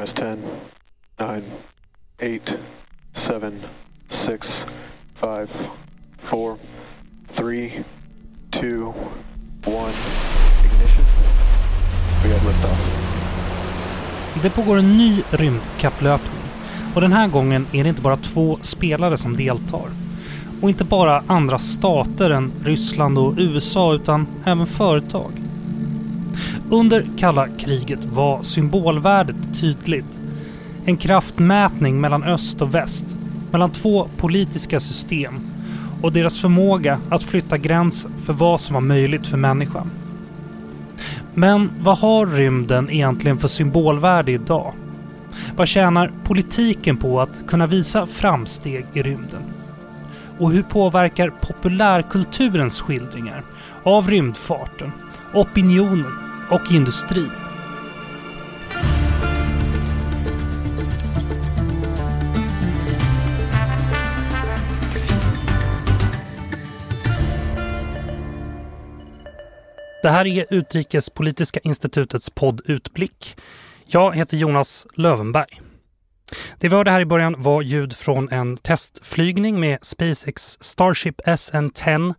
has 10, 9, 8, 7, 6, 5, 4, 3, 2, 1. Ignition. We have liftoff. Det pågår en ny rymdkapplöpning och den här gången är det inte bara två spelare som deltar. Och inte bara andra stater än Ryssland och USA utan även företag. Under kalla kriget var symbolvärdet tydligt. En kraftmätning mellan öst och väst, mellan två politiska system och deras förmåga att flytta gränsen för vad som var möjligt för människan. Men vad har rymden egentligen för symbolvärde idag? Vad tjänar politiken på att kunna visa framsteg i rymden? Och hur påverkar populärkulturens skildringar av rymdfarten, opinionen och industri. Det här är Utrikespolitiska institutets podd Utblick. Jag heter Jonas Lövenberg. Det vi hörde här i början var ljud från en testflygning med SpaceX Starship SN-10.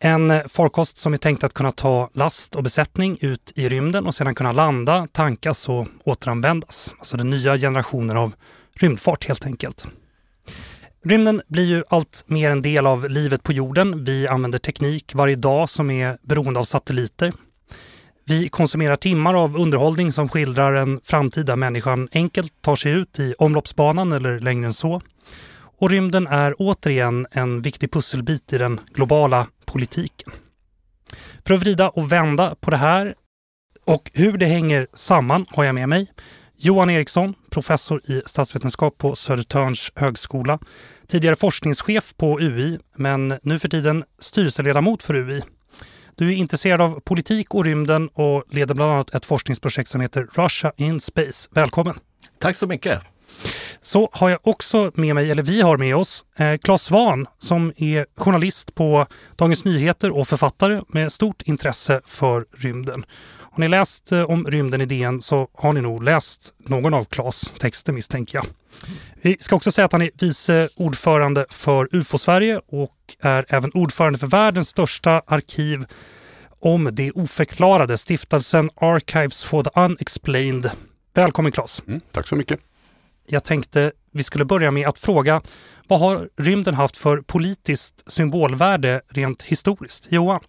En farkost som är tänkt att kunna ta last och besättning ut i rymden och sedan kunna landa, tankas och återanvändas. Alltså den nya generationen av rymdfart helt enkelt. Rymden blir ju allt mer en del av livet på jorden. Vi använder teknik varje dag som är beroende av satelliter. Vi konsumerar timmar av underhållning som skildrar en framtid där människan enkelt tar sig ut i omloppsbanan eller längre än så. Och rymden är återigen en viktig pusselbit i den globala politiken. För att vrida och vända på det här och hur det hänger samman har jag med mig Johan Eriksson, professor i statsvetenskap på Södertörns högskola, tidigare forskningschef på UI, men nu för tiden styrelseledamot för UI. Du är intresserad av politik och rymden och leder bland annat ett forskningsprojekt som heter Russia in Space. Välkommen! Tack så mycket! Så har jag också med mig, eller vi har med oss, eh, Claes Svahn som är journalist på Dagens Nyheter och författare med stort intresse för rymden. Har ni läst eh, om rymden i DN så har ni nog läst någon av Claes texter misstänker jag. Vi ska också säga att han är vice ordförande för UFO-Sverige och är även ordförande för världens största arkiv om det oförklarade, stiftelsen Archives for the Unexplained. Välkommen Claes! Mm, tack så mycket! Jag tänkte vi skulle börja med att fråga vad har rymden haft för politiskt symbolvärde rent historiskt? Johan?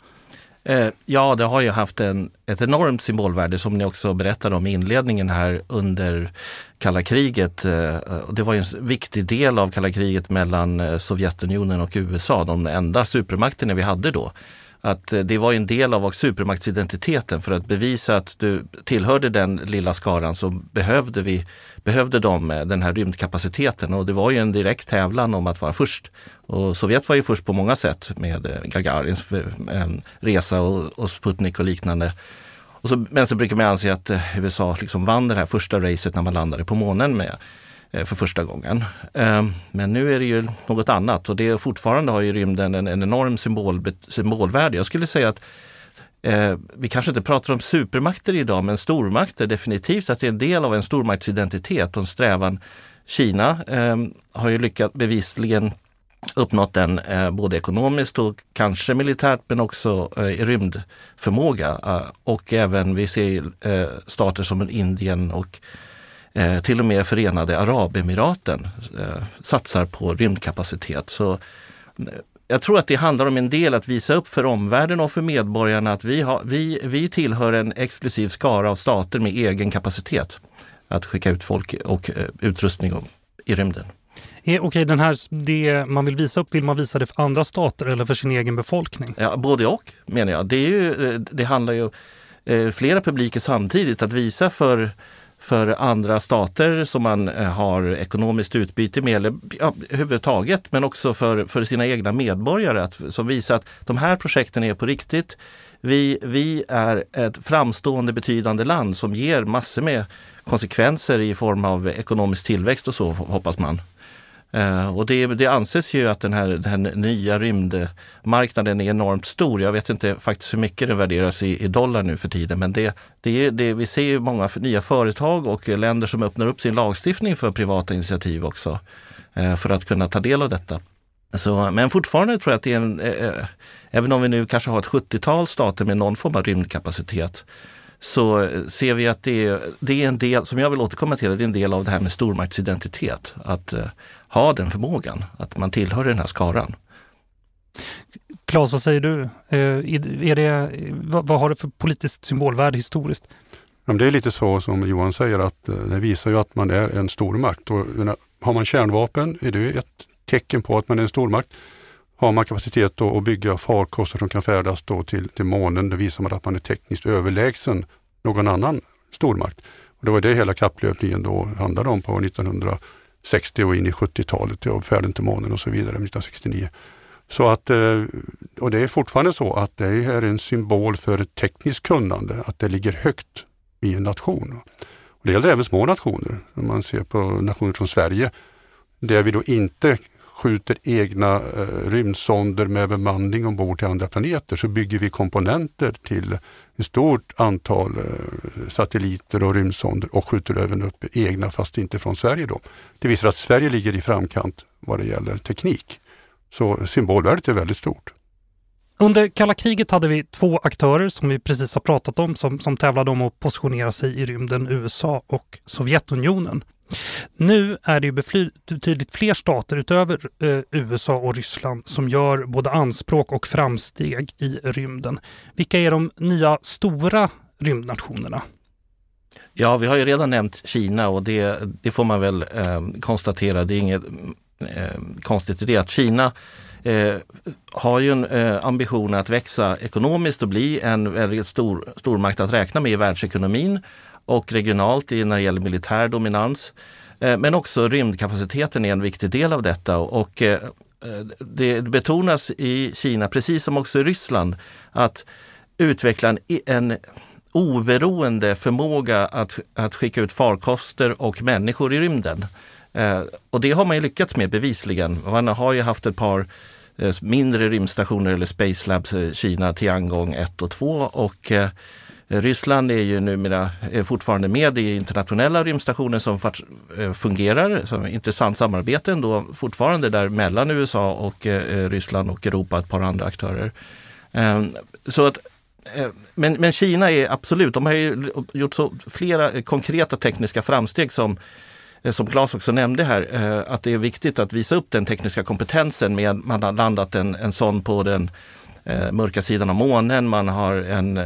Eh, ja, det har ju haft en, ett enormt symbolvärde som ni också berättade om i inledningen här under kalla kriget. Eh, det var en viktig del av kalla kriget mellan eh, Sovjetunionen och USA, de enda supermakterna vi hade då att eh, det var en del av supermaktsidentiteten. För att bevisa att du tillhörde den lilla skaran så behövde vi behövde de eh, den här rymdkapaciteten och det var ju en direkt tävlan om att vara först. Och Sovjet var ju först på många sätt med eh, Gagarins resa och, och Sputnik och liknande. Och så, men så brukar man anse att USA liksom vann det här första racet när man landade på månen med Eh, för första gången. Eh, men nu är det ju något annat och det fortfarande har ju rymden en, en enorm symbol, symbolvärde. Jag skulle säga att eh, vi kanske inte pratar om supermakter idag, men stormakter definitivt att det är en del av en stormaktsidentitet och en strävan. Kina eh, har ju lyckats bevisligen uppnått den eh, både ekonomiskt och kanske militärt men också eh, i rymdförmåga. Eh, och även vi ser eh, stater som Indien och Eh, till och med Förenade Arabemiraten eh, satsar på rymdkapacitet. Så eh, jag tror att det handlar om en del att visa upp för omvärlden och för medborgarna att vi, har, vi, vi tillhör en exklusiv skara av stater med egen kapacitet att skicka ut folk och eh, utrustning i rymden. Okej, okay, den här, det man vill visa upp, vill man visa det för andra stater eller för sin egen befolkning? Ja, både och menar jag. Det, ju, eh, det handlar ju eh, flera publiker samtidigt att visa för för andra stater som man eh, har ekonomiskt utbyte med, eller ja, överhuvudtaget, men också för, för sina egna medborgare, att, som visar att de här projekten är på riktigt. Vi, vi är ett framstående betydande land som ger massor med konsekvenser i form av ekonomisk tillväxt och så, hoppas man. Eh, och det, det, anses ju att den här, den här nya rymdmarknaden är enormt stor. Jag vet inte faktiskt hur mycket den värderas i, i dollar nu för tiden, men det, det, det, vi ser ju många nya företag och länder som öppnar upp sin lagstiftning för privata initiativ också eh, för att kunna ta del av detta. Så, men fortfarande tror jag att det är en, eh, eh även om vi nu kanske har ett 70-tal stater med någon form av rymdkapacitet, så ser vi att det är, det är en del, som jag vill återkomma till, det är en del av det här med stormaktsidentitet. Att uh, ha den förmågan, att man tillhör den här skaran. Claes, vad säger du? Uh, är det, vad, vad, har det för politiskt symbolvärde historiskt? det är lite så som Johan säger att uh, det visar ju att man är en stormakt. Och, har man kärnvapen är det ett tecken på att man är en stormakt. Har man kapacitet att bygga farkoster som kan färdas då till, till månen, då visar man att man är tekniskt överlägsen någon annan stormakt. Och det var det hela kapplöpningen då handlade om på 1960 och in i 70-talet, och färden till månen och så vidare 1969. Så att, eh, och det är fortfarande så att det är en symbol för ett tekniskt kunnande, att det ligger högt i en nation. Och det gäller även små nationer. Om man ser på nationer som Sverige, där vi då inte skjuter egna eh, rymdsonder med bemanning ombord till andra planeter så bygger vi komponenter till ett stort antal eh, satelliter och rymdsonder och skjuter även upp egna fast inte från Sverige. Då. Det visar att Sverige ligger i framkant vad det gäller teknik. Så symbolvärdet är väldigt stort. Under kalla kriget hade vi två aktörer som vi precis har pratat om som, som tävlade om att positionera sig i rymden, USA och Sovjetunionen. Nu är det ju betydligt fler stater utöver eh, USA och Ryssland som gör både anspråk och framsteg i rymden. Vilka är de nya stora rymdnationerna? Ja, vi har ju redan nämnt Kina och det, det får man väl eh, konstatera. Det är inget eh, konstigt i det att Kina eh, har ju en eh, ambition att växa ekonomiskt och bli en väldigt stor stormakt att räkna med i världsekonomin och regionalt när det gäller militär dominans. Eh, men också rymdkapaciteten är en viktig del av detta och eh, eh, det betonas i Kina, precis som också i Ryssland, att utveckla en, en oberoende förmåga att, att skicka ut farkoster och människor i rymden. Och det har man ju lyckats med bevisligen. Man har ju haft ett par mindre rymdstationer eller Space Labs i Kina, Tiangong 1 och 2 och Ryssland är ju numera är fortfarande med i internationella rymdstationer som eh, fungerar, som intressant samarbete ändå fortfarande där mellan USA och eh, Ryssland och Europa, ett par andra aktörer. Ehm, så att eh, men, men Kina är absolut, de har ju gjort så flera konkreta tekniska framsteg som som Claes också nämnde här, att det är viktigt att visa upp den tekniska kompetensen med man har landat en, en sån på den eh, mörka sidan av månen, man har en, eh,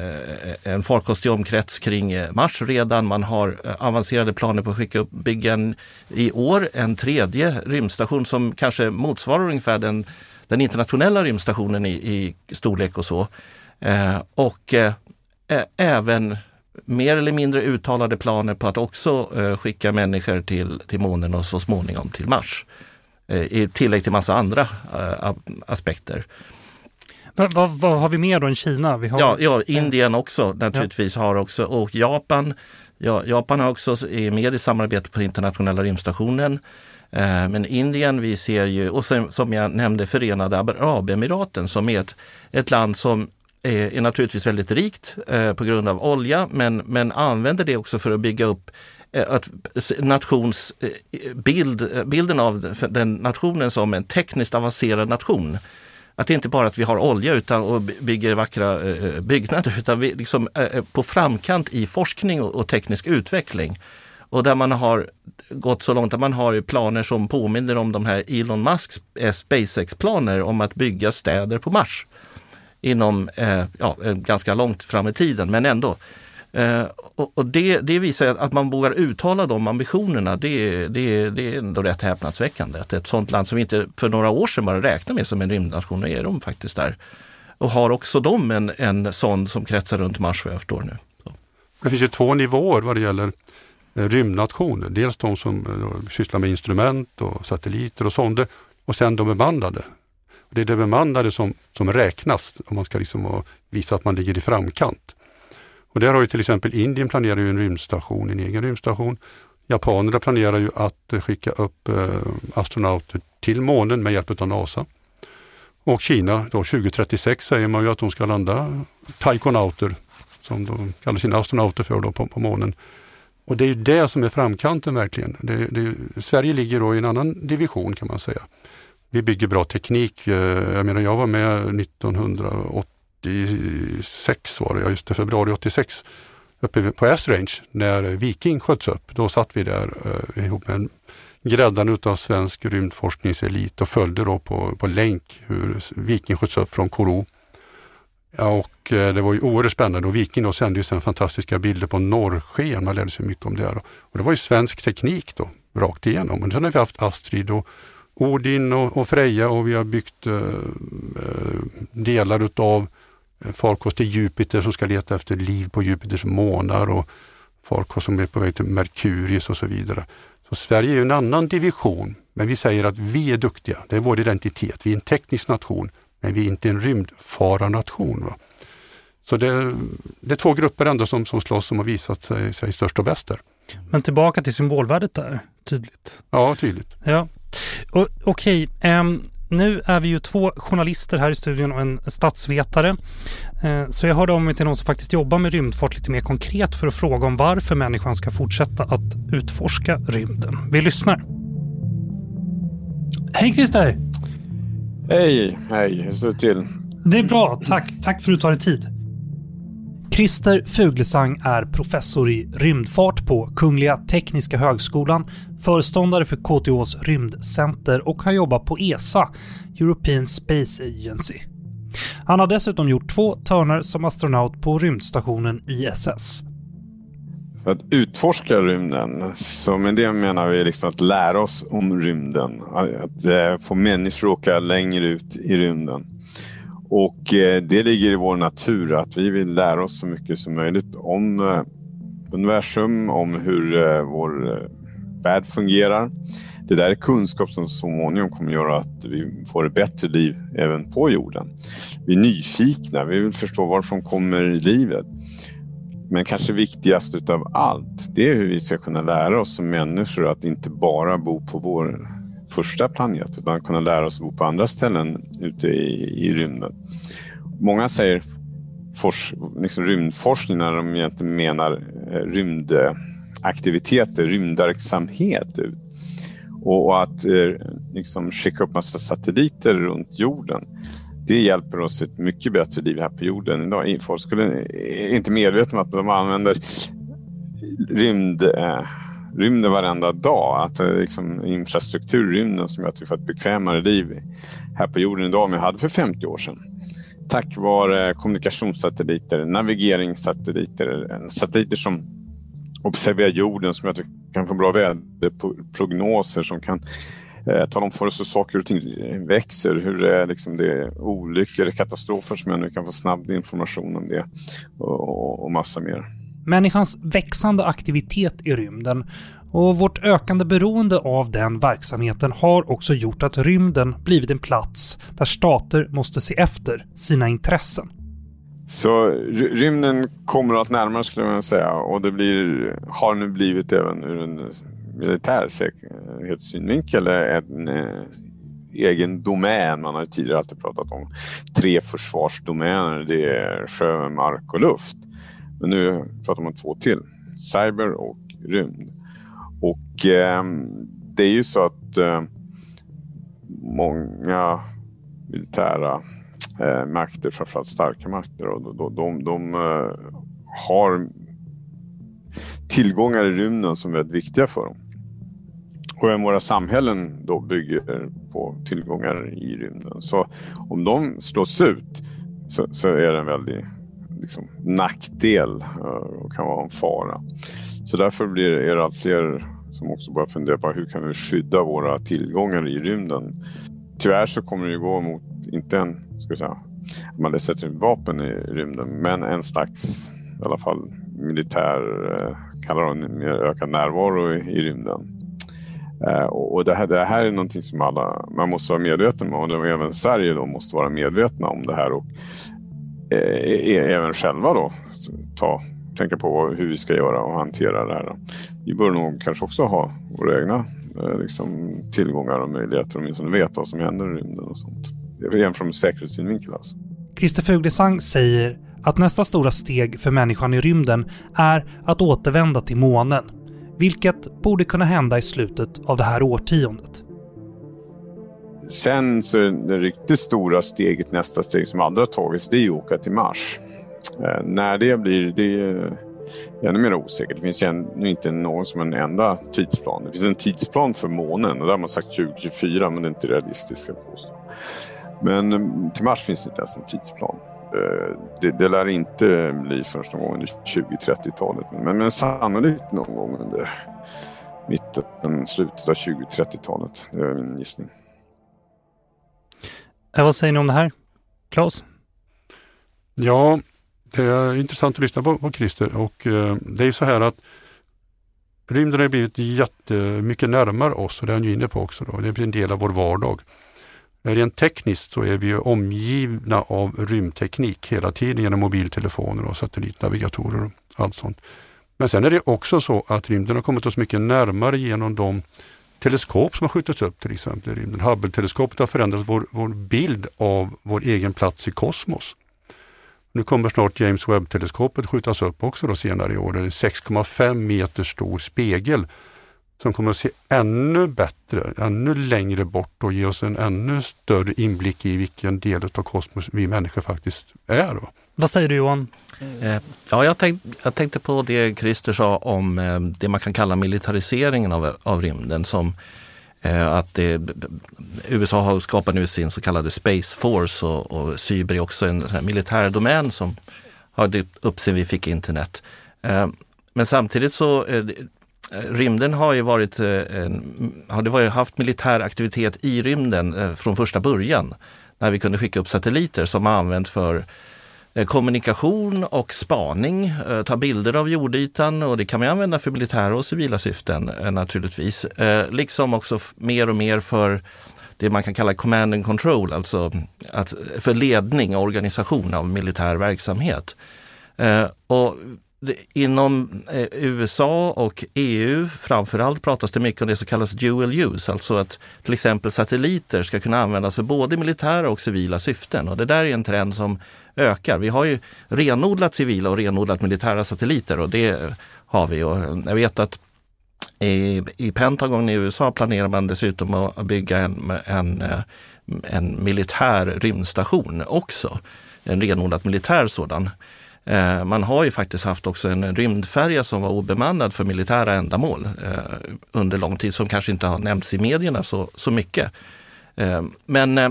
en farkostig omkrets kring eh, Mars redan, man har eh, avancerade planer på att skicka upp, bygga en, i år en tredje rymdstation som kanske motsvarar ungefär den, den internationella rymdstationen i, i storlek och så. Eh, och eh, även mer eller mindre uttalade planer på att också eh, skicka människor till, till månen och så småningom till Mars. Eh, I tillägg till massa andra eh, aspekter. Vad, vad, vad, har vi mer då än Kina? Vi har... ja, ja, Indien också naturligtvis ja. har också och Japan. Ja, Japan har också är med i samarbetet på internationella rymdstationen. Eh, men Indien, vi ser ju, och sen, som jag nämnde Förenade Arabemiraten som är ett, ett land som är, är naturligtvis väldigt rikt eh, på grund av olja men, men använder det också för att bygga upp eh, att nationsbild, eh, bilden av den nationen som en tekniskt avancerad nation att det inte bara att vi har olja utan, och bygger vackra eh, eh, byggnader utan vi liksom eh, eh, på framkant i forskning och, och, teknisk utveckling. Och där man har gått så långt att man har planer som påminner om de här Elon Musks eh, SpaceX-planer om att bygga städer på Mars. Inom, eh, ja, eh, ganska långt fram i tiden, men ändå. Eh, och, och det, det, visar att man vågar uttala de ambitionerna. Det, det, det är ändå rätt häpnadsväckande. Att ett sådant land som vi inte för några år sedan bara räknade med som en rymdnation, är de faktiskt där. Och har också de en, en sån som kretsar runt Mars vad jag förstår nu. Så. Det finns ju två nivåer vad det gäller eh, rymdnationer. Dels de som eh, sysslar med instrument och satelliter och sonder och sen de bemannade. Det är det bemannade som, som räknas om man ska liksom visa att man ligger i framkant. Och där har ju till exempel Indien planerat en rymdstation, en egen rymdstation. Japanerna planerar ju att eh, skicka upp eh, astronauter till månen med hjälp av NASA. Och Kina, då 2036 säger man ju att de ska landa taikonauter, som de kallar sina astronauter för då på, på månen. Och det är ju det som är framkanten verkligen. Det, det, Sverige ligger då i en annan division kan man säga. Vi bygger bra teknik. Eh, jag menar jag var med 1986 var det, just det, februari 86 uppe på S-Range när Viking sköts upp. Då satt vi där eh, ihop med en gräddan utav svensk rymdforskningselit och följde då på, på länk hur Viking sköts upp från Koro. Ja, och eh, det var ju oerhört spännande och Viking då sände ju sen fantastiska bilder på norrsken. Man lärde sig mycket om det. Då. Och det var ju svensk teknik då, rakt igenom. Och sen har vi haft Astrid och Odin och, och Freja och vi har byggt eh, eh delar utav farkost till Jupiter som ska leta efter liv på Jupiters månar och farkost som är på väg till Merkurius och så vidare. Så Sverige är en annan division, men vi säger att vi är duktiga. Det är vår identitet. Vi är en teknisk nation, men vi är inte en rymdfararnation. Va? Så det, det, är två grupper ändå som, som slåss som har visat sig, sig störst och bäst där. Men tillbaka till symbolvärdet där, tydligt. Ja, tydligt. Ja. Okej, okay. um, nu är vi ju två journalister här i studion och en statsvetare. Eh, så jag hörde av mig till någon som faktiskt jobbar med rymdfart lite mer konkret för att fråga om varför människan ska fortsätta att utforska rymden. Vi lyssnar. Hej Christer! Hej, hej, hur står det till? Det är bra, tack. Tack för att du tar dig tid. Christer Fuglesang är professor i rymdfart på Kungliga Tekniska Högskolan, föreståndare för KTHs rymdcenter och har jobbat på ESA, European Space Agency. Han har dessutom gjort två törner som astronaut på rymdstationen ISS. För att utforska rymden, så med det menar vi liksom att lära oss om rymden. Att eh, få människor att åka längre ut i rymden. Och eh, det ligger i vår natur att vi vill lära oss så mycket som möjligt om eh, universum, om hur eh, vår eh, värld fungerar. Det där är kunskap som så småningom kommer göra att vi får ett bättre liv även på jorden. Vi är nyfikna, vi vill förstå varifrån kommer livet. Men kanske viktigast utav allt, det är hur vi ska kunna lära oss som människor att inte bara bo på vår första planet utan kunna lära oss att bo på andra ställen ute i, i rymden. Många säger fors, liksom rymdforskning när de egentligen menar eh, rymdaktiviteter, rymdverksamhet. Och, och att eh, liksom skicka upp massa satelliter runt jorden. Det hjälper oss ett mycket bättre liv här på jorden idag. Folk skulle eh, inte medvetna om att de använder rymd eh, rymden varenda dag. Att det liksom, infrastruktur i rymden som gör att vi får ett bekvämare liv här på jorden idag än vi hade för 50 år sedan. Tack vare kommunikationssatelliter, navigeringssatelliter, satelliter som observerar jorden som gör att vi kan få bra väderprognoser som kan eh, tala om för oss hur saker och ting växer, hur det är, liksom det är olyckor, katastrofer som jag nu kan få snabb information om det och, och massa mer. Människans växande aktivitet i rymden och vårt ökande beroende av den verksamheten har också gjort att rymden blivit en plats där stater måste se efter sina intressen. Så rymden kommer att närmare skulle man säga och det blir, har nu blivit även ur en militär säkerhetssynvinkel en eh, egen domän. Man har tidigare alltid pratat om tre försvarsdomäner. Det är sjö, mark och luft. Men nu pratar man två till. Cyber och rymd. Och eh, det är ju så att eh, många militära eh, makter, framförallt starka makter, och de, de, de har tillgångar i rymden som är väldigt viktiga för dem. Och även våra samhällen då bygger på tillgångar i rymden. Så om de slås ut så, så är det en väldig liksom, nackdel eh, och kan vara en fara. Så därför blir det allt fler som också börjar fundera på hur kan vi skydda våra tillgångar i rymden. Tyvärr så kommer det ju gå mot, inte en, ska jag säga, man sätter in vapen i rymden, men en slags, i alla fall militär, eh, kallar mer ökad närvaro i, i rymden. Eh, och det här, det här är någonting som alla, man måste vara medveten om och även Sverige då måste vara medvetna om det här. Och Eh, e- e- även själva då ta tänka på hur vi ska göra och hantera det här. Vi bör nog kanske också ha våra egna eh, liksom, tillgångar och möjligheter, åtminstone veta vad som händer i rymden och sånt. Även från säkerhetssynvinkel alltså. Christer Fuglesang säger att nästa stora steg för människan i rymden är att återvända till månen, vilket borde kunna hända i slutet av det här årtiondet. Sen så är det riktigt stora steget, nästa steg som aldrig har tagits, det är att åka till Mars. Eh, när det blir, det är ännu mer osäkert. Det finns ännu inte någon som en enda tidsplan. Det finns en tidsplan för månen och där har man sagt 2024 men det är inte realistiskt. Påstå. Men eh, till Mars finns det inte ens en tidsplan. Eh, det, det lär inte bli förrän någon gång under 20-30-talet men, men sannolikt någon gång under mitten, slutet av 20-30-talet. Det är min gissning. Vad säger ni om det här? Claes? Ja, det är intressant att lyssna på, på Christer och eh, det är så här att rymden har blivit jättemycket närmare oss och det är han ju inne på också. Då. Det är en del av vår vardag. Rent tekniskt så är vi omgivna av rymdteknik hela tiden genom mobiltelefoner och satellitnavigatorer och allt sånt. Men sen är det också så att rymden har kommit oss mycket närmare genom de teleskop som har skjutits upp till exempel i rymden. Hubble-teleskopet har förändrat vår, vår bild av vår egen plats i kosmos. Nu kommer snart James Webb-teleskopet skjutas upp också då senare i år. Det är 6,5 meter stor spegel som kommer att se ännu bättre, ännu längre bort och ge oss en ännu större inblick i vilken del av kosmos vi människor faktiskt är. Då. Vad säger du Johan? Eh, ja, jag, tänk, jag tänkte på det Christer sa om eh, det man kan kalla militariseringen av, av rymden som eh, Eh, att det, USA har skapat nu sin så kallade Space Force och, och Cyber är också en militär domän som har dykt upp sen vi fick internet. Eh, men samtidigt så eh, rymden har ju varit, en, har det varit, haft militär aktivitet i rymden från första början. När vi kunde skicka upp satelliter som har använts för Eh, kommunikation och spaning, eh, ta bilder av jordytan och det kan man använda för militära och civila syften eh, naturligtvis. Liksom också mer och mer för det man kan kalla command and control, alltså att, för ledning och organisation av militär verksamhet. Och Inom eh, USA och EU framförallt pratas det mycket om det som kallas dual use, alltså att till exempel satelliter ska kunna användas för både militära och civila syften. Och det där är en trend som ökar. Vi har ju renodlat civila och renodlat militära satelliter och det har vi. Och jag vet att i, i Pentagon i USA planerar man dessutom att bygga en, en, eh, en militär rymdstation också. En renodlat militär sådan. Eh, man har ju faktiskt haft också en rymdfärja som var obemannad för militära ändamål eh, under lång tid som kanske inte har nämnts i medierna så, så mycket. Eh, men eh,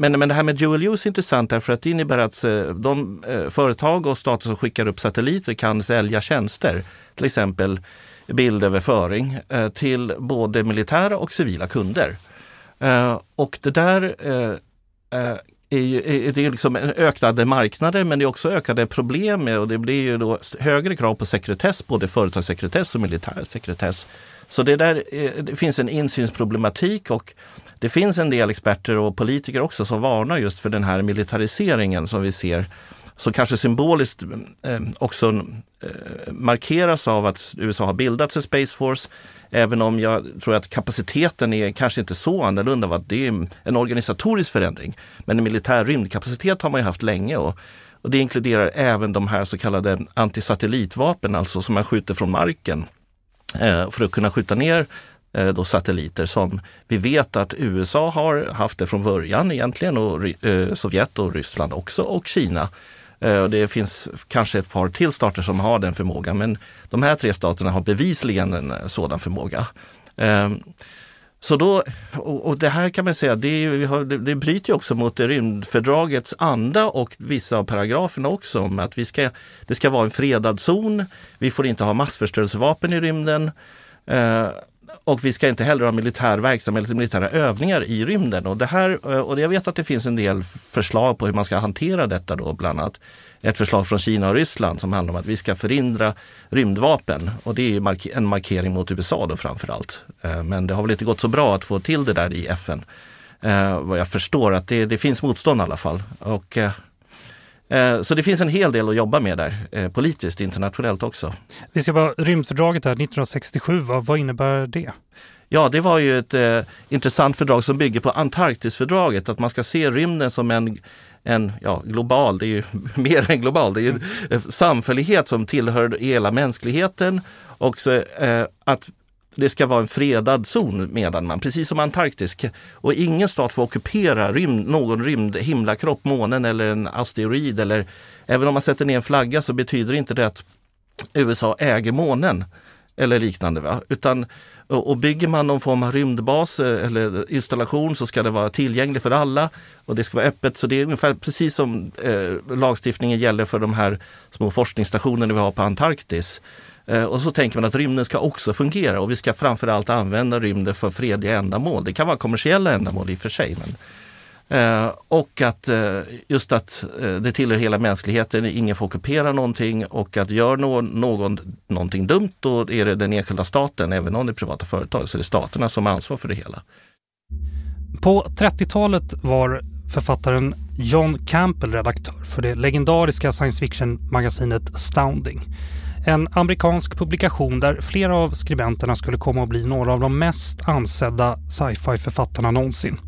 men, men det här med dual use är intressant därför att det innebär att eh, de eh, företag och stater som skickar upp satelliter kan sälja tjänster, till exempel bildöverföring, eh, till både militära och civila kunder. Eh, och det där eh, är, ju, det är liksom ökade marknader men det är också ökade problem med och det blir ju då högre krav på sekretess, både företagssekretess och militär sekretess. Så det, där, eh, det finns en insynsproblematik och det finns en del experter och politiker också som varnar just för den här militariseringen som vi ser som kanske symboliskt eh, också eh, markeras av att USA har bildats en Space Force. Även om jag tror att kapaciteten är kanske inte så annorlunda, det är en organisatorisk förändring. Men en militär rymdkapacitet har man ju haft länge och, och det inkluderar även de här så kallade antisatellitvapen, alltså som man skjuter från marken eh, för att kunna skjuta ner Eh, då satelliter som vi vet att USA har haft det från början egentligen och eh, Sovjet och Ryssland också och Kina. Eh, och det finns kanske ett par till stater som har den förmågan men de här tre staterna har bevisligen en eh, sådan förmåga. Ehm, så då, och det här kan man säga, det, det bryter också mot rymdfördragets anda och vissa av paragraferna också om att vi ska, det ska vara en fredad zon. Vi får inte ha massförstörelsevapen i rymden. Eh, och vi ska inte heller ha militär verksamhet eller militära övningar i rymden. Och, det här, eh, och jag vet att det finns en del förslag på hur man ska hantera detta då, bland annat ett förslag från Kina och Ryssland som handlar om att vi ska förhindra rymdvapen. Och det är en markering mot USA då framför allt. Eh, men det har väl inte gått så bra att få till det där i FN. Eh, vad jag förstår att det, det finns motstånd i alla fall. Och så det finns en hel del att jobba med där, eh, politiskt, internationellt också. Vi ska bara, rymdfördraget här 1967, vad, vad innebär det? Ja, det var ju ett eh, intressant fördrag som bygger på Antarktisfördraget, att man ska se rymden som en, en ja, global, det är ju mer än global, det är ju en samfällighet som tillhör hela mänskligheten och så, eh, att det ska vara en fredad zon medan man, precis som Antarktis. Och ingen stat får ockupera rymd, någon rymd himlakropp, månen eller en asteroid. Eller, även om man sätter ner en flagga så betyder inte det att USA äger månen eller liknande. Va? Utan, och bygger man någon form av rymdbas eh, eller installation så ska det vara tillgängligt för alla och det ska vara öppet. Så det är ungefär precis som eh, lagstiftningen gäller för de här små forskningsstationerna vi har på Antarktis. Eh, och så tänker man att rymden ska också fungera och vi ska framförallt använda rymden för fredliga ändamål. Det kan vara kommersiella ändamål i och för sig. Men, eh, och att eh, just att eh, det tillhör hela mänskligheten, ingen får ockupera någonting och att gör någon, någon någonting dumt då är det den enskilda staten, även om det är privata företag, så det är staterna som har ansvar för det hela. På 30-talet var författaren John Campbell redaktör för det legendariska science fiction-magasinet Astounding. En amerikansk publikation där flera av skribenterna skulle komma att bli några av de mest ansedda sci-fi-författarna någonsin.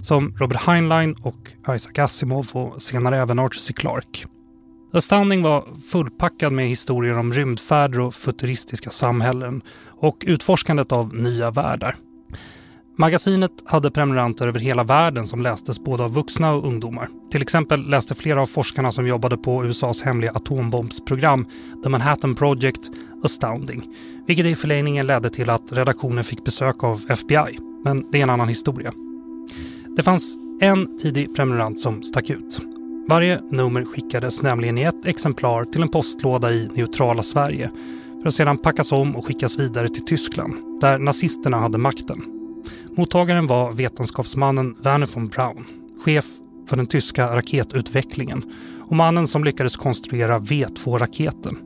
Som Robert Heinlein och Isaac Asimov och senare även Arthur C. Clarke. Astounding var fullpackad med historier om rymdfärder och futuristiska samhällen och utforskandet av nya världar. Magasinet hade prenumeranter över hela världen som lästes både av vuxna och ungdomar. Till exempel läste flera av forskarna som jobbade på USAs hemliga atombombsprogram, The Manhattan Project, Astounding. Vilket i förlängningen ledde till att redaktionen fick besök av FBI. Men det är en annan historia. Det fanns en tidig prenumerant som stack ut. Varje nummer skickades nämligen i ett exemplar till en postlåda i neutrala Sverige för att sedan packas om och skickas vidare till Tyskland, där nazisterna hade makten. Mottagaren var vetenskapsmannen Werner von Braun, chef för den tyska raketutvecklingen och mannen som lyckades konstruera V2-raketen.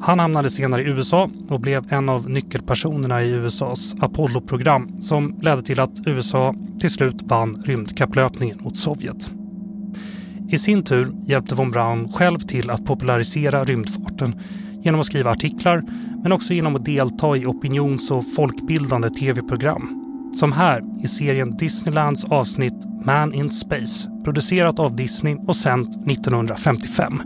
Han hamnade senare i USA och blev en av nyckelpersonerna i USAs Apollo-program som ledde till att USA till slut vann rymdkapplöpningen mot Sovjet. I sin tur hjälpte von Braun själv till att popularisera rymdfarten genom att skriva artiklar men också genom att delta i opinions och folkbildande tv-program som här i serien Disneylands avsnitt Man in Space, producerat av Disney och sänt 1955.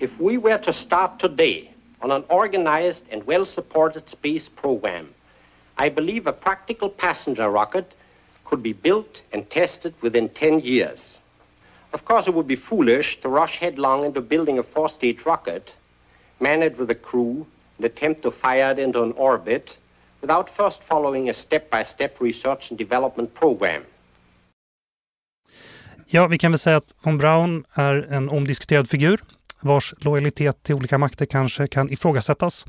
If we were to start today on an organized and well-supported space program, I believe a practical passenger rocket could be built and tested within 10 years. Of course, it would be foolish to rush headlong into building a four-stage rocket, man it with a crew, and attempt to fire it into an orbit without first following a step-by-step -step research and development program. Ja, vi kan väl säga att von Braun är en omdiskuterad figur vars lojalitet till olika makter kanske kan ifrågasättas.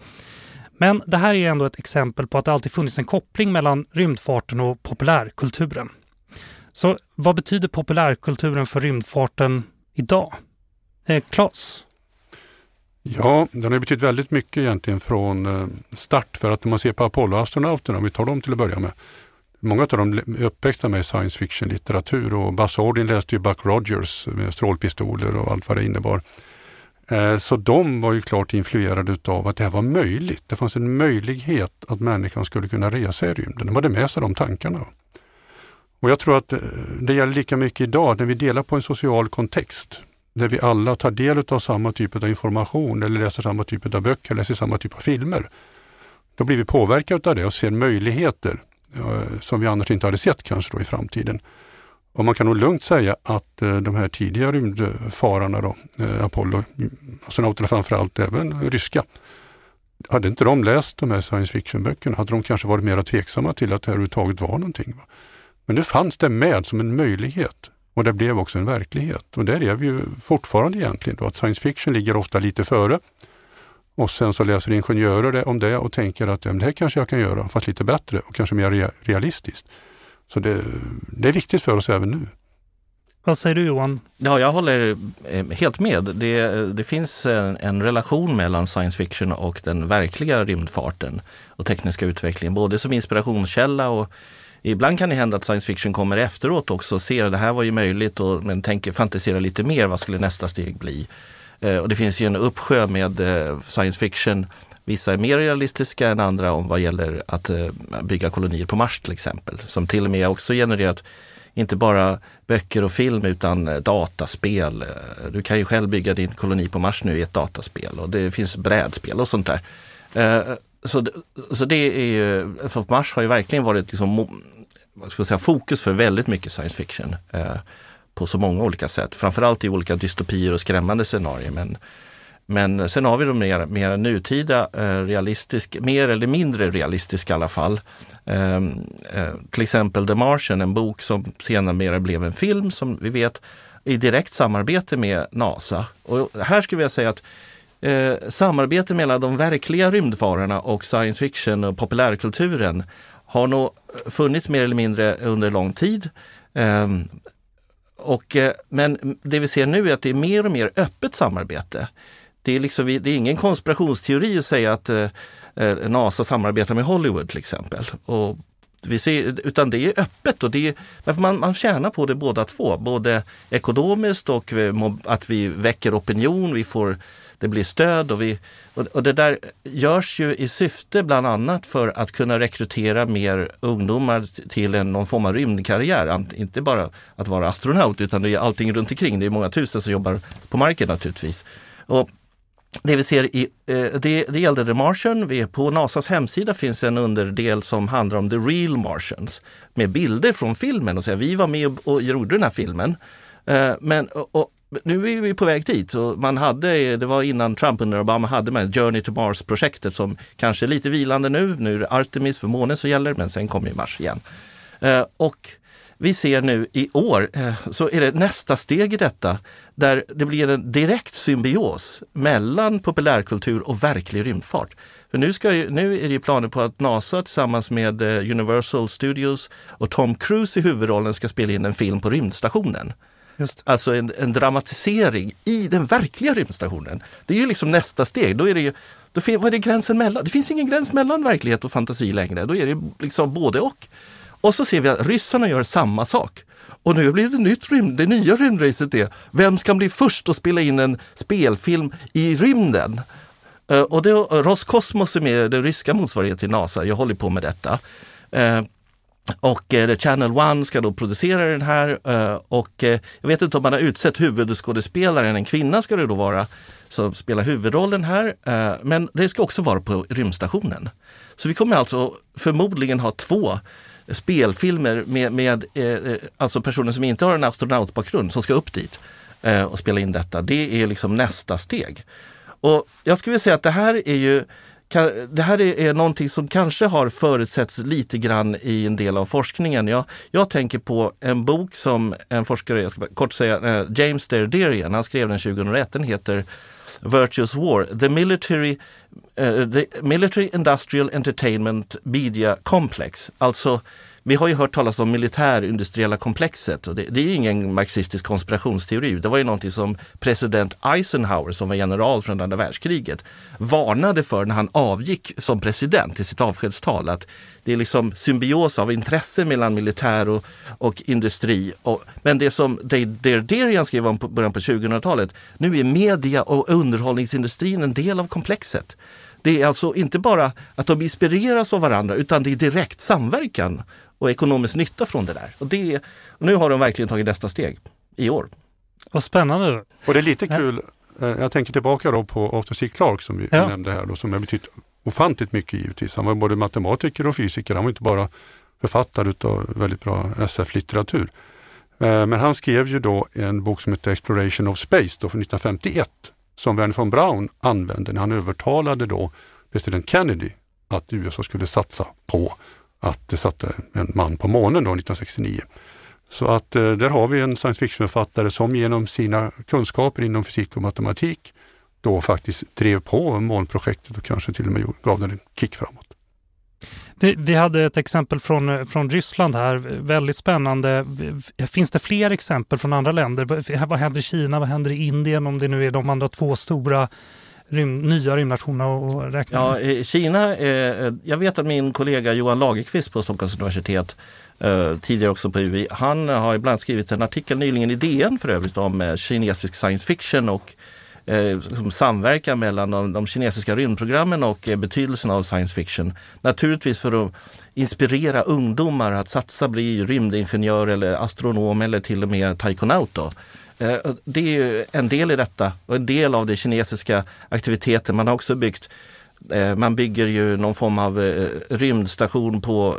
Men det här är ändå ett exempel på att det alltid funnits en koppling mellan rymdfarten och populärkulturen. Så vad betyder populärkulturen för rymdfarten idag? Eh, Klas? Ja, den har betytt väldigt mycket egentligen från eh, start. För att när man ser på Apollo-astronauterna, om vi tar dem till att börja med. Många av dem är uppväxta med science fiction-litteratur och Buzz Aldrin läste ju Buck Rogers med strålpistoler och allt vad det innebar. Eh, så de var ju klart influerade av att det här var möjligt. Det fanns en möjlighet att människan skulle kunna resa i rymden. De hade med sig de tankarna. Och jag tror att eh, det gäller lika mycket idag när vi delar på en social kontext där vi alla tar del av samma typ av information eller läser samma typ av böcker, eller läser samma typ av filmer. Då blir vi påverkade av det och ser möjligheter eh, som vi annars inte hade sett kanske då i framtiden. Och man kan nog lugnt säga att eh, de här tidiga rymdfararna, då, eh, Apollo, astronauterna framförallt, även ryska, hade inte de läst de här science fiction-böckerna hade de kanske varit mer tveksamma till att det här överhuvudtaget var någonting. Men nu fanns det med som en möjlighet och det blev också en verklighet. Och där är vi ju fortfarande egentligen då, att science fiction ligger ofta lite före. Och sen så läser ingenjörer om det och tänker att ja, det här kanske jag kan göra, fast lite bättre och kanske mer realistiskt. Så det, det är viktigt för oss även nu. Vad säger du Johan? Ja, jag håller eh, helt med. Det, det finns en, en, relation mellan science fiction och den verkliga rymdfarten och tekniska utvecklingen, både som inspirationskälla och ibland kan det hända att science fiction kommer efteråt också och ser att det här var ju möjligt och men tänker fantisera lite mer. Vad skulle nästa steg bli? Eh, och det finns ju en uppsjö med eh, science fiction. Vissa är mer realistiska än andra om vad gäller att eh, bygga kolonier på Mars till exempel. Som till och med också genererat inte bara böcker och film utan eh, dataspel. Eh, du kan ju själv bygga din koloni på Mars nu i ett dataspel och det finns brädspel och sånt där. Eh, så, så det är ju, för Mars har ju verkligen varit liksom, vad ska jag säga, fokus för väldigt mycket science fiction eh, på så många olika sätt. Framförallt i olika dystopier och skrämmande scenarier. Men, men sen har vi de mer, mer nutida, eh, realistisk, mer eller mindre realistiska i alla fall. Eh, eh, till exempel The Martian, en bok som senare blev en film som vi vet i direkt samarbete med NASA. Och här skulle jag säga att eh, samarbete mellan de verkliga rymdfararna och science fiction och populärkulturen har nog funnits mer eller mindre under lång tid. Eh, och, eh, men det vi ser nu är att det är mer och mer öppet samarbete. Det är, liksom, det är ingen konspirationsteori att säga att eh, eh, NASA samarbetar med Hollywood till exempel. Och vi ser, utan det är öppet och det är, därför man, man tjänar på det båda två. Både ekonomiskt och eh, att vi väcker opinion, vi får det blir stöd och, vi, och det där görs ju i syfte bland annat för att kunna rekrytera mer ungdomar till en, någon form av rymdkarriär. Inte bara att vara astronaut utan det är allting runt omkring. Det är många tusen som jobbar på marken naturligtvis. Och det vi ser i, eh, det, det gällde The Martian. Vi, på Nasas hemsida finns en underdel som handlar om The Real Martians med bilder från filmen och säger vi var med och, och gjorde den här filmen. Eh, men, och, nu är vi på väg dit. Så man hade, det var innan Trump under Obama hade med Journey to Mars-projektet som kanske är lite vilande nu. Nu är det Artemis för månen som gäller, men sen kommer ju Mars igen. Eh, och vi ser nu i år eh, så är det nästa steg i detta där det blir en direkt symbios mellan populärkultur och verklig rymdfart. För nu, ska ju, nu är det planer på att NASA tillsammans med eh, Universal Studios och Tom Cruise i huvudrollen ska spela in en film på rymdstationen. Just. Alltså en, en, dramatisering i den verkliga rymdstationen. Det är ju liksom nästa steg. Då är det ju, då, vad är det gränsen mellan? Det finns ingen gräns mellan verklighet och fantasi längre. Då är det liksom både och. Och så ser vi att ryssarna gör samma sak. Och nu blir det nytt rymd, det nya rymdracet det. vem ska bli först att spela in en spelfilm i rymden? Eh, och det, Roskosmos är den ryska motsvarigheten till NASA, jag håller på med detta. Eh, och eh, Channel One ska då producera den här eh, och eh, jag vet inte om man har utsett huvudskådespelaren, en kvinna ska det då vara, som spelar huvudrollen här. Eh, men det ska också vara på rymdstationen. Så vi kommer alltså förmodligen ha två spelfilmer med, med eh, eh alltså personer som inte har en astronautbakgrund som ska upp dit eh, och spela in detta. Det är liksom nästa steg. Och jag skulle vilja säga att det här är ju det här är någonting som kanske har förutsetts lite grann i en del av forskningen. Jag, jag tänker på en bok som en forskare, jag ska kort säga, eh, James Derderian, han skrev den 2001, den heter Virtuous War, the military, uh, the military Industrial Entertainment Media Complex. Alltså vi har ju hört talas om militärindustriella komplexet och det, det, är ingen marxistisk konspirationsteori. Det var ju någonting som president Eisenhower, som var general från andra världskriget, varnade för när han avgick som president i sitt avskedstal. Att det är liksom symbios av intresse mellan militär och, och industri. Och, men det som Derderian skrev om på början på 2000-talet, nu är media och underhållningsindustrin en del av komplexet. Det är alltså inte bara att de inspireras av varandra utan det är direkt samverkan och ekonomisk nytta från det där. Och det, nu har de verkligen tagit nästa steg i år. Vad spännande. Och det är lite kul, eh, jag tänker tillbaka då på Arthur C. Clarke som vi ja. nämnde här, då, som har betytt ofantligt mycket givetvis. Han var både matematiker och fysiker, han var inte bara författare av väldigt bra SF-litteratur. Eh, men han skrev ju då en bok som heter Exploration of Space då från 1951 som Werner von Braun använde när han övertalade då president Kennedy att USA skulle satsa på att det satte en man på månen då 1969. Så att eh, där har vi en science fiction-författare som genom sina kunskaper inom fysik och matematik då faktiskt drev på månprojektet och kanske till och med gav den en kick framåt. Vi, vi, hade ett exempel från, eh, från Ryssland här, väldigt spännande. Finns det fler exempel från andra länder? Vad händer i Kina, vad händer i Indien om det nu är de andra två stora rym, nya rymdnationer att räkna med? Ja, Kina, eh, jag vet att min kollega Johan Lagerqvist på Stockholms universitet eh, tidigare också på UI, han har ibland skrivit en artikel nyligen i DN för övrigt om eh, kinesisk science fiction och eh, samverkan mellan de, de, kinesiska rymdprogrammen och betydelsen av science fiction. Naturligtvis för att inspirera ungdomar att satsa, bli rymdingenjör eller astronom eller till och med taikonaut. Eh, Eh, det är en del i detta och en del av det kinesiska aktiviteten. Man har också byggt eh, man bygger ju någon form av eh, rymdstation på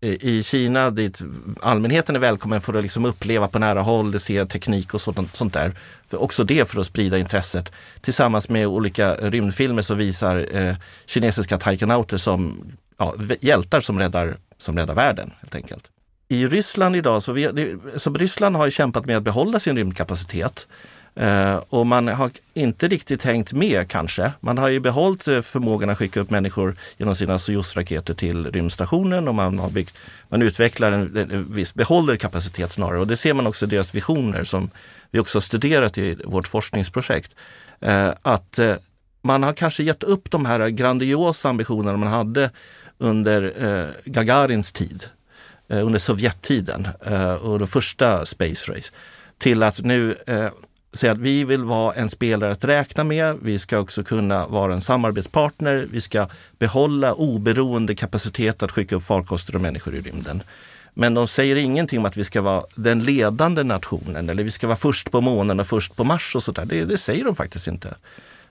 i Kina dit allmänheten är välkommen för att liksom uppleva på nära håll, se teknik och sånt, sånt där. För också det för att sprida intresset. Tillsammans med olika rymdfilmer som visar eh, kinesiska taikonauter som ja, hjältar som räddar, som räddar världen helt enkelt. I Ryssland idag, så, vi, så Ryssland har kämpat med att behålla sin rymdkapacitet. eh, och man har inte riktigt hängt med kanske. Man har ju behållit eh, förmågan att skicka upp människor genom sina Soyuz-raketer till rymdstationen och man har byggt, man utvecklar en, en viss, behåller kapacitet snarare och det ser man också i deras visioner som vi också har studerat i vårt forskningsprojekt. Eh, att eh, man har kanske gett upp de här grandiosa ambitionerna man hade under eh, Gagarins tid, Eh, under Sovjettiden eh, och det första Space Race till att nu eh, säga att vi vill vara en spelare att räkna med. Vi ska också kunna vara en samarbetspartner. Vi ska behålla oberoende kapacitet att skicka upp farkoster och människor i rymden. Men de säger ingenting om att vi ska vara den ledande nationen eller vi ska vara först på månen och först på Mars och sådär. Det, det säger de faktiskt inte.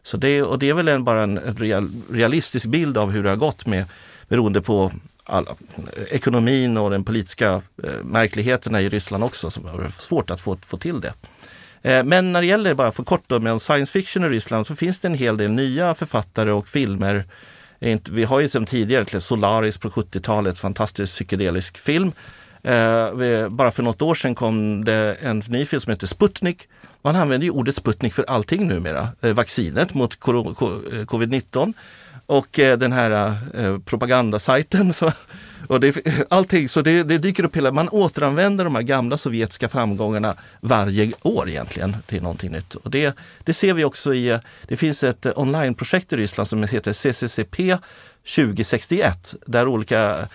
Så det, och det är väl en, bara en real, realistisk bild av hur det har gått med beroende på alla, ekonomin och den politiska eh, märkligheterna i Ryssland också. Som har svårt att få, få till det. Eh, men när det gäller, bara för kort då, med science fiction i Ryssland så finns det en hel del nya författare och filmer. Eh, vi har ju som tidigare Solaris på 70-talet, fantastisk psykedelisk film. Eh, bara för något år sedan kom det en ny film som heter Sputnik. Man använder ju ordet Sputnik för allting numera. Eh, vaccinet mot eh, covid-19 och eh, den här eh, propagandasajten och det, allting, så det, det, dyker upp hela, man återanvänder de här gamla sovjetiska framgångarna varje år egentligen till någonting nytt. Och det, det ser vi också i, det finns ett onlineprojekt i Ryssland som heter CCCP 2061 där olika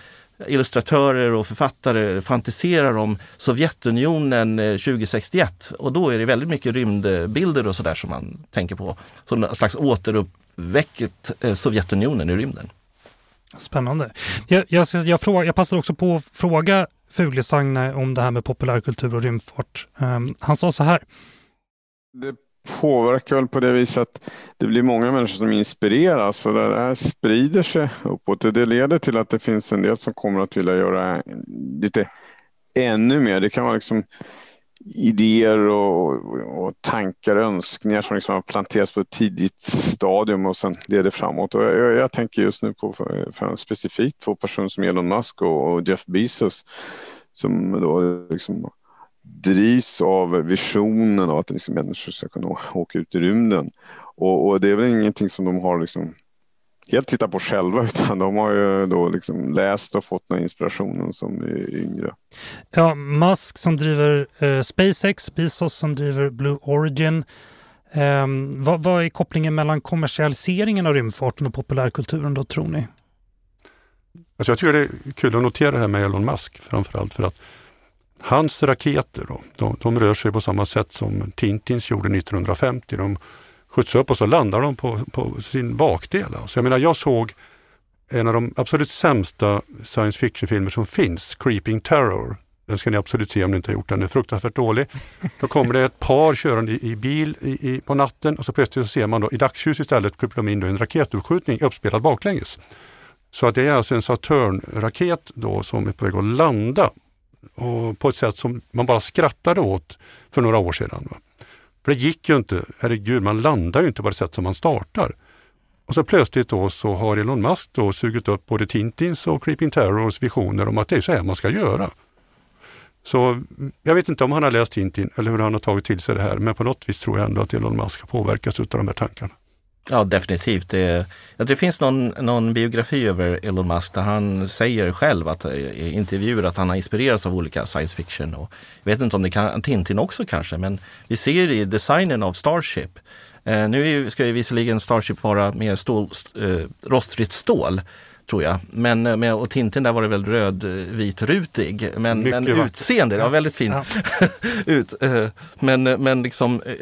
illustratörer och författare fantiserar om Sovjetunionen eh, 2061 och då är det väldigt mycket rymdbilder och sådär som man tänker på. Som en slags återupp eh, Sovjetunionen i rymden. Spännande. Jag, jag, jag, fråga, jag passade också på att fråga Fuglesang om det här med populärkultur och rymdfart. Um, han sa så här. Det påverkar väl på det viset att det blir många människor som inspireras och det här sprider sig uppåt. Det leder till att det finns en del som kommer att vilja göra lite ännu mer. Det kan vara liksom idéer och, och tankar och önskningar som liksom har planterats på ett tidigt stadium och sen leder framåt. Och jag, jag tänker just nu på för, specifikt två personer som Elon Musk och, och Jeff Bezos som då liksom drivs av visionen av att liksom människor ska kunna åka ut i rymden. Och, och det är väl ingenting som de har liksom helt tittat på själva utan de har ju då liksom läst och fått den inspirationen som yngre. Ja, Musk som driver eh, SpaceX, Bezos som driver Blue Origin. Eh, vad, vad, är kopplingen mellan kommersialiseringen av rymdfarten och populärkulturen då tror ni? Alltså jag tycker det är kul att notera det här med Elon Musk framförallt för att hans raketer då, de, de rör sig på samma sätt som Tintins gjorde 1950. De skjuts upp och så landar de på, på sin bakdel. Alltså jag menar, jag såg en av de absolut sämsta science fiction-filmer som finns, Creeping Terror. Den ska ni absolut se om ni inte har gjort den, den är fruktansvärt dålig. Då kommer det ett par körande i, i bil i, i, på natten och så plötsligt så ser man då i dagsljus istället kryper de in då en raketuppskjutning uppspelad baklänges. Så att det är alltså en Saturn-raket då som är på väg att landa och på ett sätt som man bara skrattade åt för några år sedan. För det gick ju inte, herregud, man landar ju inte på det sätt som man startar. Och så plötsligt då så har Elon Musk då sugit upp både Tintins och Creeping Terrors visioner om att det är så här man ska göra. Så jag vet inte om han har läst Tintin eller hur han har tagit till sig det här, men på något vis tror jag ändå att Elon Musk har påverkats av de här tankarna. Ja, definitivt. Det, ja, det finns någon, någon biografi över Elon Musk där han säger själv att, eh, i intervjuer att han har inspirerats av olika science fiction. Och jag vet inte om det kan Tintin också kanske, men vi ser i designen av Starship Eh, nu ska ju visserligen Starship vara mer stål, eh, rostfritt stål tror jag. Men eh, med, och Tintin där var det väl röd-vit-rutig. Men, men utseende, det var väldigt fint. Ja. Ut, eh, men, men liksom eh,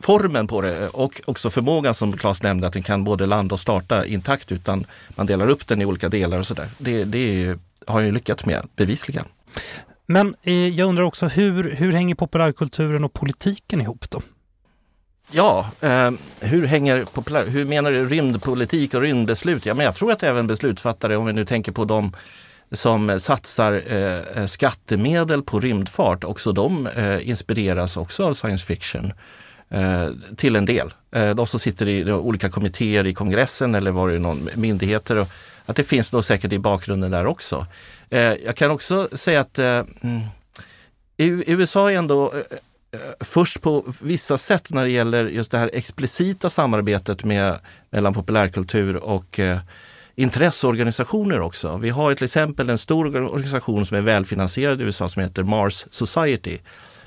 formen på det och också förmågan som Claes nämnde att den kan både landa och starta intakt utan man delar upp den i olika delar och sådär. Det, det har jag lyckats med bevisligen. Men jag undrar också hur, hur hänger populärkulturen och politiken ihop då? Ja, eh, hur hänger populär, hur menar du rymdpolitik och rymdbeslut? Ja, men jag tror att även beslutsfattare, om vi nu tänker på de som satsar eh, eh, skattemedel på rymdfart, också de eh, inspireras också av science fiction eh, till en del. Eh, de som sitter i olika kommittéer i kongressen eller var det någon myndigheter. Och, att det finns nog säkert i bakgrunden där också. Eh, jag kan också säga att eh, mm, USA är ändå Eh, Eh, först på vissa sätt när det gäller just det här explicita samarbetet med, mellan populärkultur och eh, intresseorganisationer också. Vi har till exempel en stor organisation som är välfinansierad i USA som heter Mars Society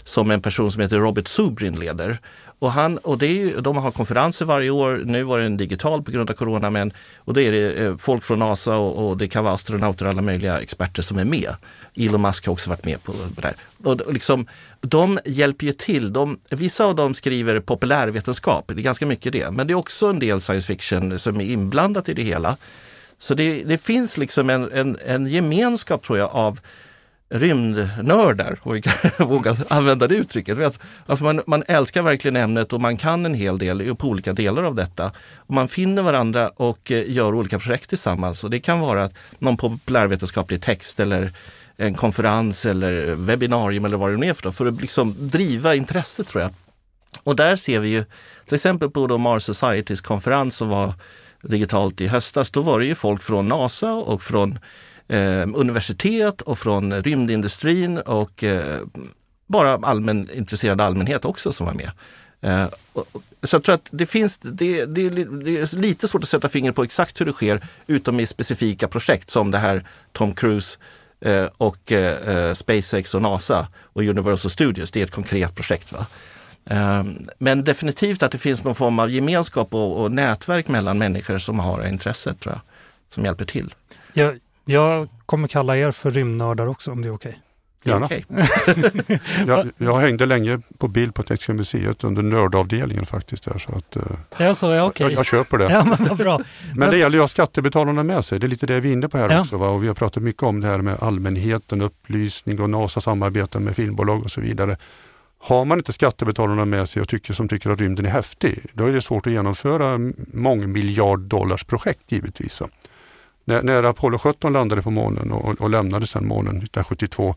som en person som heter Robert Subrin leder. Och, han, och det är ju, de har konferenser varje år. Nu var den digital på grund av corona. Men, och då är det eh, folk från NASA och, och, det kan vara astronauter och alla möjliga experter som är med. Elon Musk har också varit med på det här. Och liksom, de hjälper ju till. De, vissa av dem skriver populärvetenskap, det är ganska mycket det. Men det är också en del science fiction som är inblandat i det hela. Så det, det finns liksom en, en, en gemenskap tror jag av rymdnördar, om vi kan våga använda det uttrycket. Alltså, alltså man, man älskar verkligen ämnet och man kan en hel del på olika delar av detta. Och man finner varandra och eh, gör olika projekt tillsammans. Och det kan vara någon populärvetenskaplig text eller en konferens eller webbinarium eller vad det nu är för, för att liksom driva intresset tror jag. Och där ser vi ju till exempel på då Mars Societys konferens som var digitalt i höstas, då var det ju folk från NASA och från eh, universitet och från rymdindustrin och eh, bara allmän intresserad allmänhet också som var med. Eh, och, så jag tror att det finns, det, det, det, är lite svårt att sätta fingret på exakt hur det sker utom i specifika projekt som det här Tom Cruise eh, och eh, eh, SpaceX och NASA och Universal Studios. Det är ett konkret projekt. Va? Men definitivt att det finns någon form av gemenskap och, och nätverk mellan människor som har intresset tror jag, som hjälper till. Jag, jag kommer kalla er för rymdnördar också om det är okej. Okay. Gärna. Okay. jag, jag hängde länge på bild på Tekniska museet under nördavdelningen faktiskt. Där, så att, uh, ja, så, ja, okay. jag, jag köper det. ja, men bra. men det gäller ju att ha skattebetalarna med sig. Det är lite det vi är inne på här ja. också. Va? Och vi har pratat mycket om det här med allmänheten, upplysning och NASA samarbeten med filmbolag och så vidare. Har man inte skattebetalarna med sig och tycker, som tycker att rymden är häftig, då är det svårt att genomföra mångmiljarddollarsprojekt givetvis. När, när Apollo 17 landade på månen och, och lämnade sedan månen 1972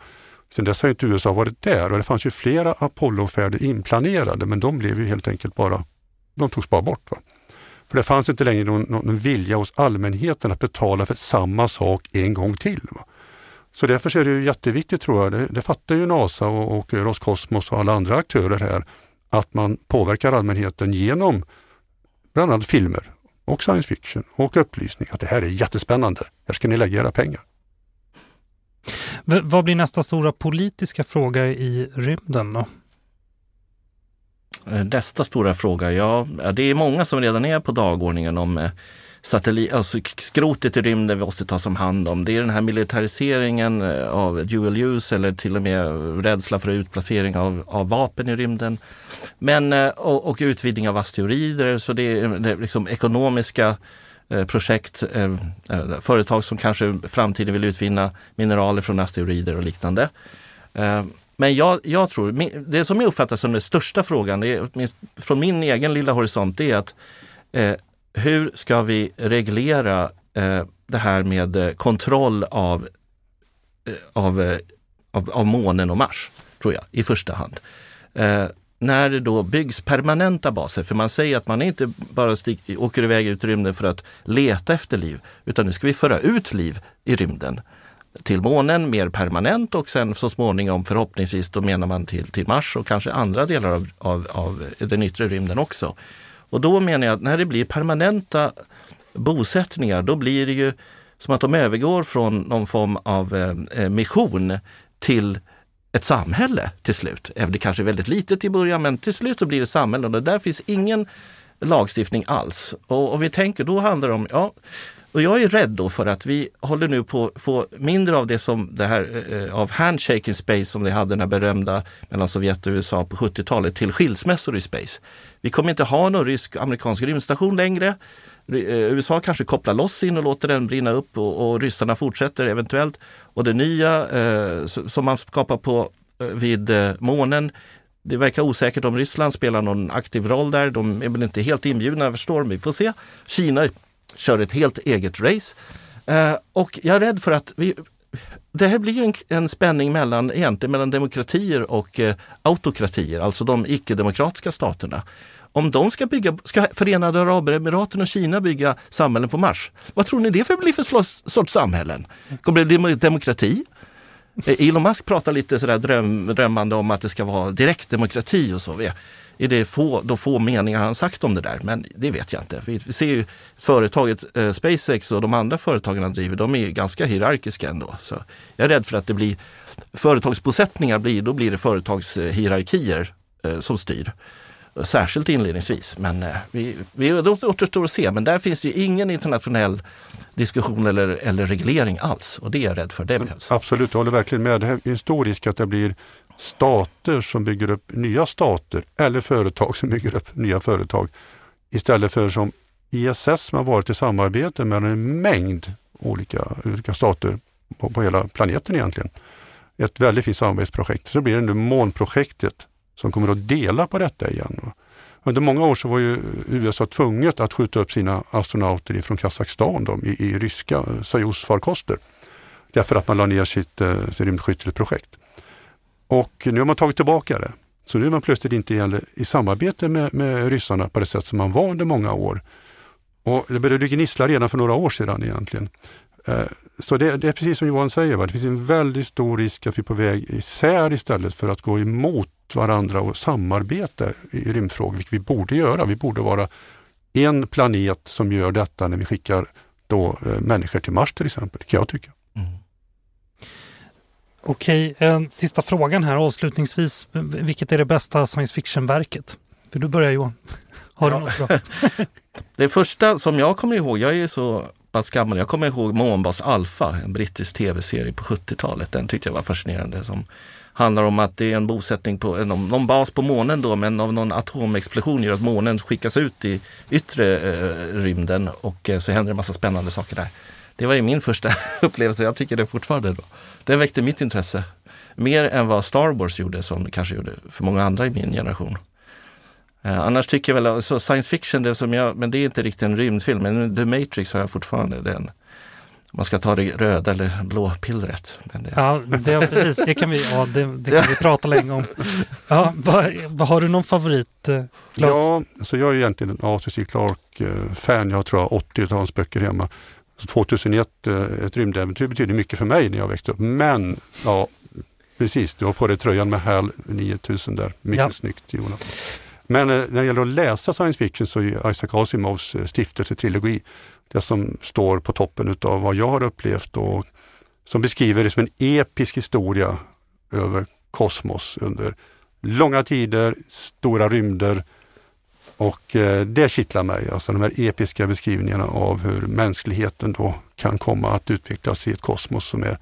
Sen dess har inte USA varit där och det fanns ju flera Apollo-färder inplanerade men de blev ju helt enkelt bara, de togs bara bort. Va? För det fanns inte längre någon, någon vilja hos allmänheten att betala för samma sak en gång till. Va? Så därför är det ju jätteviktigt tror jag, det, det fattar ju NASA och, och Roskosmos och alla andra aktörer här, att man påverkar allmänheten genom bland annat filmer och science fiction och upplysning att det här är jättespännande. Här ska ni lägga era pengar. V vad blir nästa stora politiska fråga i rymden då? Eh, nästa stora fråga, ja det är många som redan är på dagordningen om eh, satellit, alltså skrotet i rymden vi måste ta som hand om. Det är den här militariseringen eh, av dual use eller till och med rädsla för utplacering av, av vapen i rymden. Men, eh, och, och utvidgning av asteroider, så det är, det är liksom ekonomiska eh, projekt, företag som kanske i framtiden vill utvinna mineraler från asteroider och liknande. Men jag, jag tror, det som jag uppfattar som den största frågan, det är, från min egen lilla horisont, det är att hur ska vi reglera eh, det här med eh, kontroll av, eh, av, eh, av, av månen och Mars, tror jag, i första hand. Eh, när det då byggs permanenta baser, för man säger att man inte bara stig, åker iväg ut i rymden för att leta efter liv, utan nu ska vi föra ut liv i rymden till månen mer permanent och sen så småningom förhoppningsvis då menar man till, till Mars och kanske andra delar av, av, av den yttre rymden också. Och då menar jag att när det blir permanenta bosättningar, då blir det ju som att de övergår från någon form av eh, eh mission till ett samhälle till slut. Även det kanske är väldigt litet i början, men till slut så blir det samhälle och där finns ingen lagstiftning alls. Och, och vi tänker, då handlar det om, ja, och jag är rädd då för att vi håller nu på att få mindre av det som det här eh, av handshaking space som vi hade den här berömda mellan Sovjet och USA på 70-talet till skilsmässor i space. Vi kommer inte ha någon rysk-amerikansk rymdstation längre. Eh, USA kanske kopplar loss in och låter den brinna upp och, och ryssarna fortsätter eventuellt. Och det nya eh, som man skapar på eh, vid eh, månen det verkar osäkert om Ryssland spelar någon aktiv roll där. De är väl inte helt inbjudna, jag förstår. Vi får se. Kina kör ett helt eget race. Eh, och jag är rädd för att vi, det här blir en, en spänning mellan, egentligen mellan demokratier och eh, autokratier, alltså de icke-demokratiska staterna. Om de ska bygga, ska Förenade Arabemiraten och Kina bygga samhällen på Mars, vad tror ni det för blir för sorts samhällen? Kommer det bli demokrati? Eh, Elon Musk pratar lite sådär dröm, drömmande om att det ska vara direktdemokrati och så är det få, då få meningar han sagt om det där, men det vet jag inte. Vi, vi ser ju företaget eh, SpaceX och de andra företagen han driver, de är ganska hierarkiska ändå. Så jag är rädd för att det blir företagsbosättningar, blir, då blir det företagshierarkier eh, som styr. Särskilt inledningsvis, men eh, vi, vi, det återstår att se. Men där finns ju ingen internationell diskussion eller, eller reglering alls och det är jag rädd för. Det behövs. Absolut, jag håller verkligen med. Det en stor risk att det blir stater som bygger upp nya stater eller företag som bygger upp nya företag. Istället för som ISS som har varit i samarbete med en mängd olika, olika stater på, på hela planeten egentligen. Ett väldigt fint samarbetsprojekt. Så blir det nu månprojektet som kommer att dela på detta igen. Under många år så var ju USA tvunget att skjuta upp sina astronauter från Kazakstan då, i, i ryska Soyuz-farkoster. Därför att man la ner sitt, eh, sitt rymdskyttelprojekt. Och nu har man tagit tillbaka det. Så nu är man plötsligt inte i samarbete med, med ryssarna på det sätt som man var under många år. Och det började gnissla redan för några år sedan egentligen. Eh, så det, det, är precis som Johan säger, va? det finns en väldigt stor risk att vi är på väg isär istället för att gå emot varandra och samarbeta i rymdfrågor, vilket vi borde göra. Vi borde vara en planet som gör detta när vi skickar då, eh, människor till Mars till exempel, kan jag tycka. Okej, eh, sista frågan här avslutningsvis. Vilket är det bästa science fiction-verket? För du börjar Johan. Har du något bra? det första som jag kommer ihåg, jag är så pass gammal, jag kommer ihåg Månbas Alpha, en brittisk tv-serie på 70-talet. Den tyckte jag var fascinerande. Som handlar om att det är en bosättning på någon, någon bas på månen då, men av någon atomexplosion gör att månen skickas ut i yttre eh, rymden och eh, så händer en massa spännande saker där. Det var ju min första upplevelse. Jag tycker det fortfarande. Då. Det väckte mitt intresse. Mer än vad Star Wars gjorde, som kanske gjorde för många andra i min generation. Eh, annars tycker jag väl, alltså science fiction, det som jag, men det är inte riktigt en rymdfilm, men The Matrix har jag fortfarande den. Man ska ta det röda eller blå pillret. Det... Ja, det, precis, det kan vi, ja, det, det kan vi prata länge om. Ja, vad har du någon favorit? Eh, ja, alltså jag är egentligen en Arthur C. Clarke-fan. Jag har tror jag 80 av hans böcker hemma. 2001, eh, ett rymdäventyr betyder mycket för mig när jag växte upp. Men ja, precis, du har på dig tröjan med HAL 9000 där. Mycket ja. snyggt Jonas. Men eh, när det gäller att läsa science fiction så är Isaac Asimovs eh, stiftelsetrilogi det som står på toppen av vad jag har upplevt och som beskriver det som en episk historia över kosmos under långa tider, stora rymder, och eh, det kittlar mig, alltså de här episka beskrivningarna av hur mänskligheten då kan komma att utvecklas i ett kosmos som är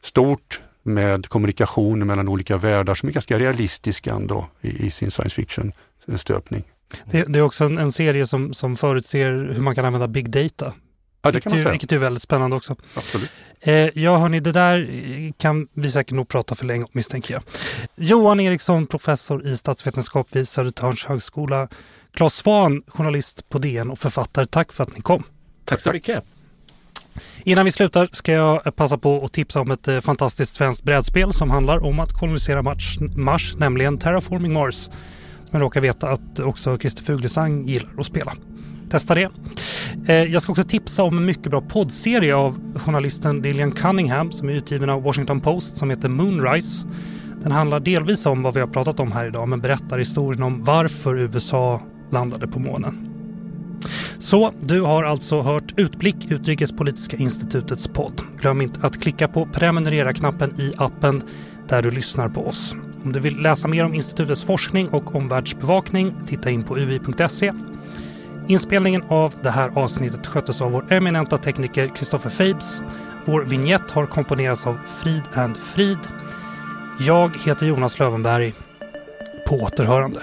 stort med kommunikation mellan olika världar som är ganska realistiska ändå i, i sin science fiction-stöpning. Det, det, är också en, en, serie som, som förutser hur man kan använda big data. Ja, det kan man säga. Vilket är väldigt spännande också. Absolut. Eh, ja, hörni, det där kan vi säkert nog prata för länge om misstänker jag. Johan Eriksson, professor i statsvetenskap vid Södertörns högskola. Claes Svahn, journalist på DN och författare. Tack för att ni kom. Tack så mycket. Innan vi slutar ska jag passa på att tipsa om ett eh, fantastiskt svenskt brädspel som handlar om att kolonisera Mars, Mars nämligen Terraforming Mars. Som jag råkar veta att också Christer Fuglesang gillar att spela. Testa det. Eh, jag ska också tipsa om en mycket bra poddserie av journalisten Lillian Cunningham som är utgiven av Washington Post som heter Moonrise. Den handlar delvis om vad vi har pratat om här idag men berättar historien om varför USA landade på månen. Så du har alltså hört Utblick, Utrikespolitiska institutets podd. Glöm inte att klicka på prenumerera-knappen i appen där du lyssnar på oss. Om du vill läsa mer om institutets forskning och omvärldsbevakning, titta in på ui.se Inspelningen av det här avsnittet sköttes av vår eminenta tekniker Christopher Fabes. Vår vignett har komponerats av Frid and Frid. Jag heter Jonas Lövenberg. På återhörande.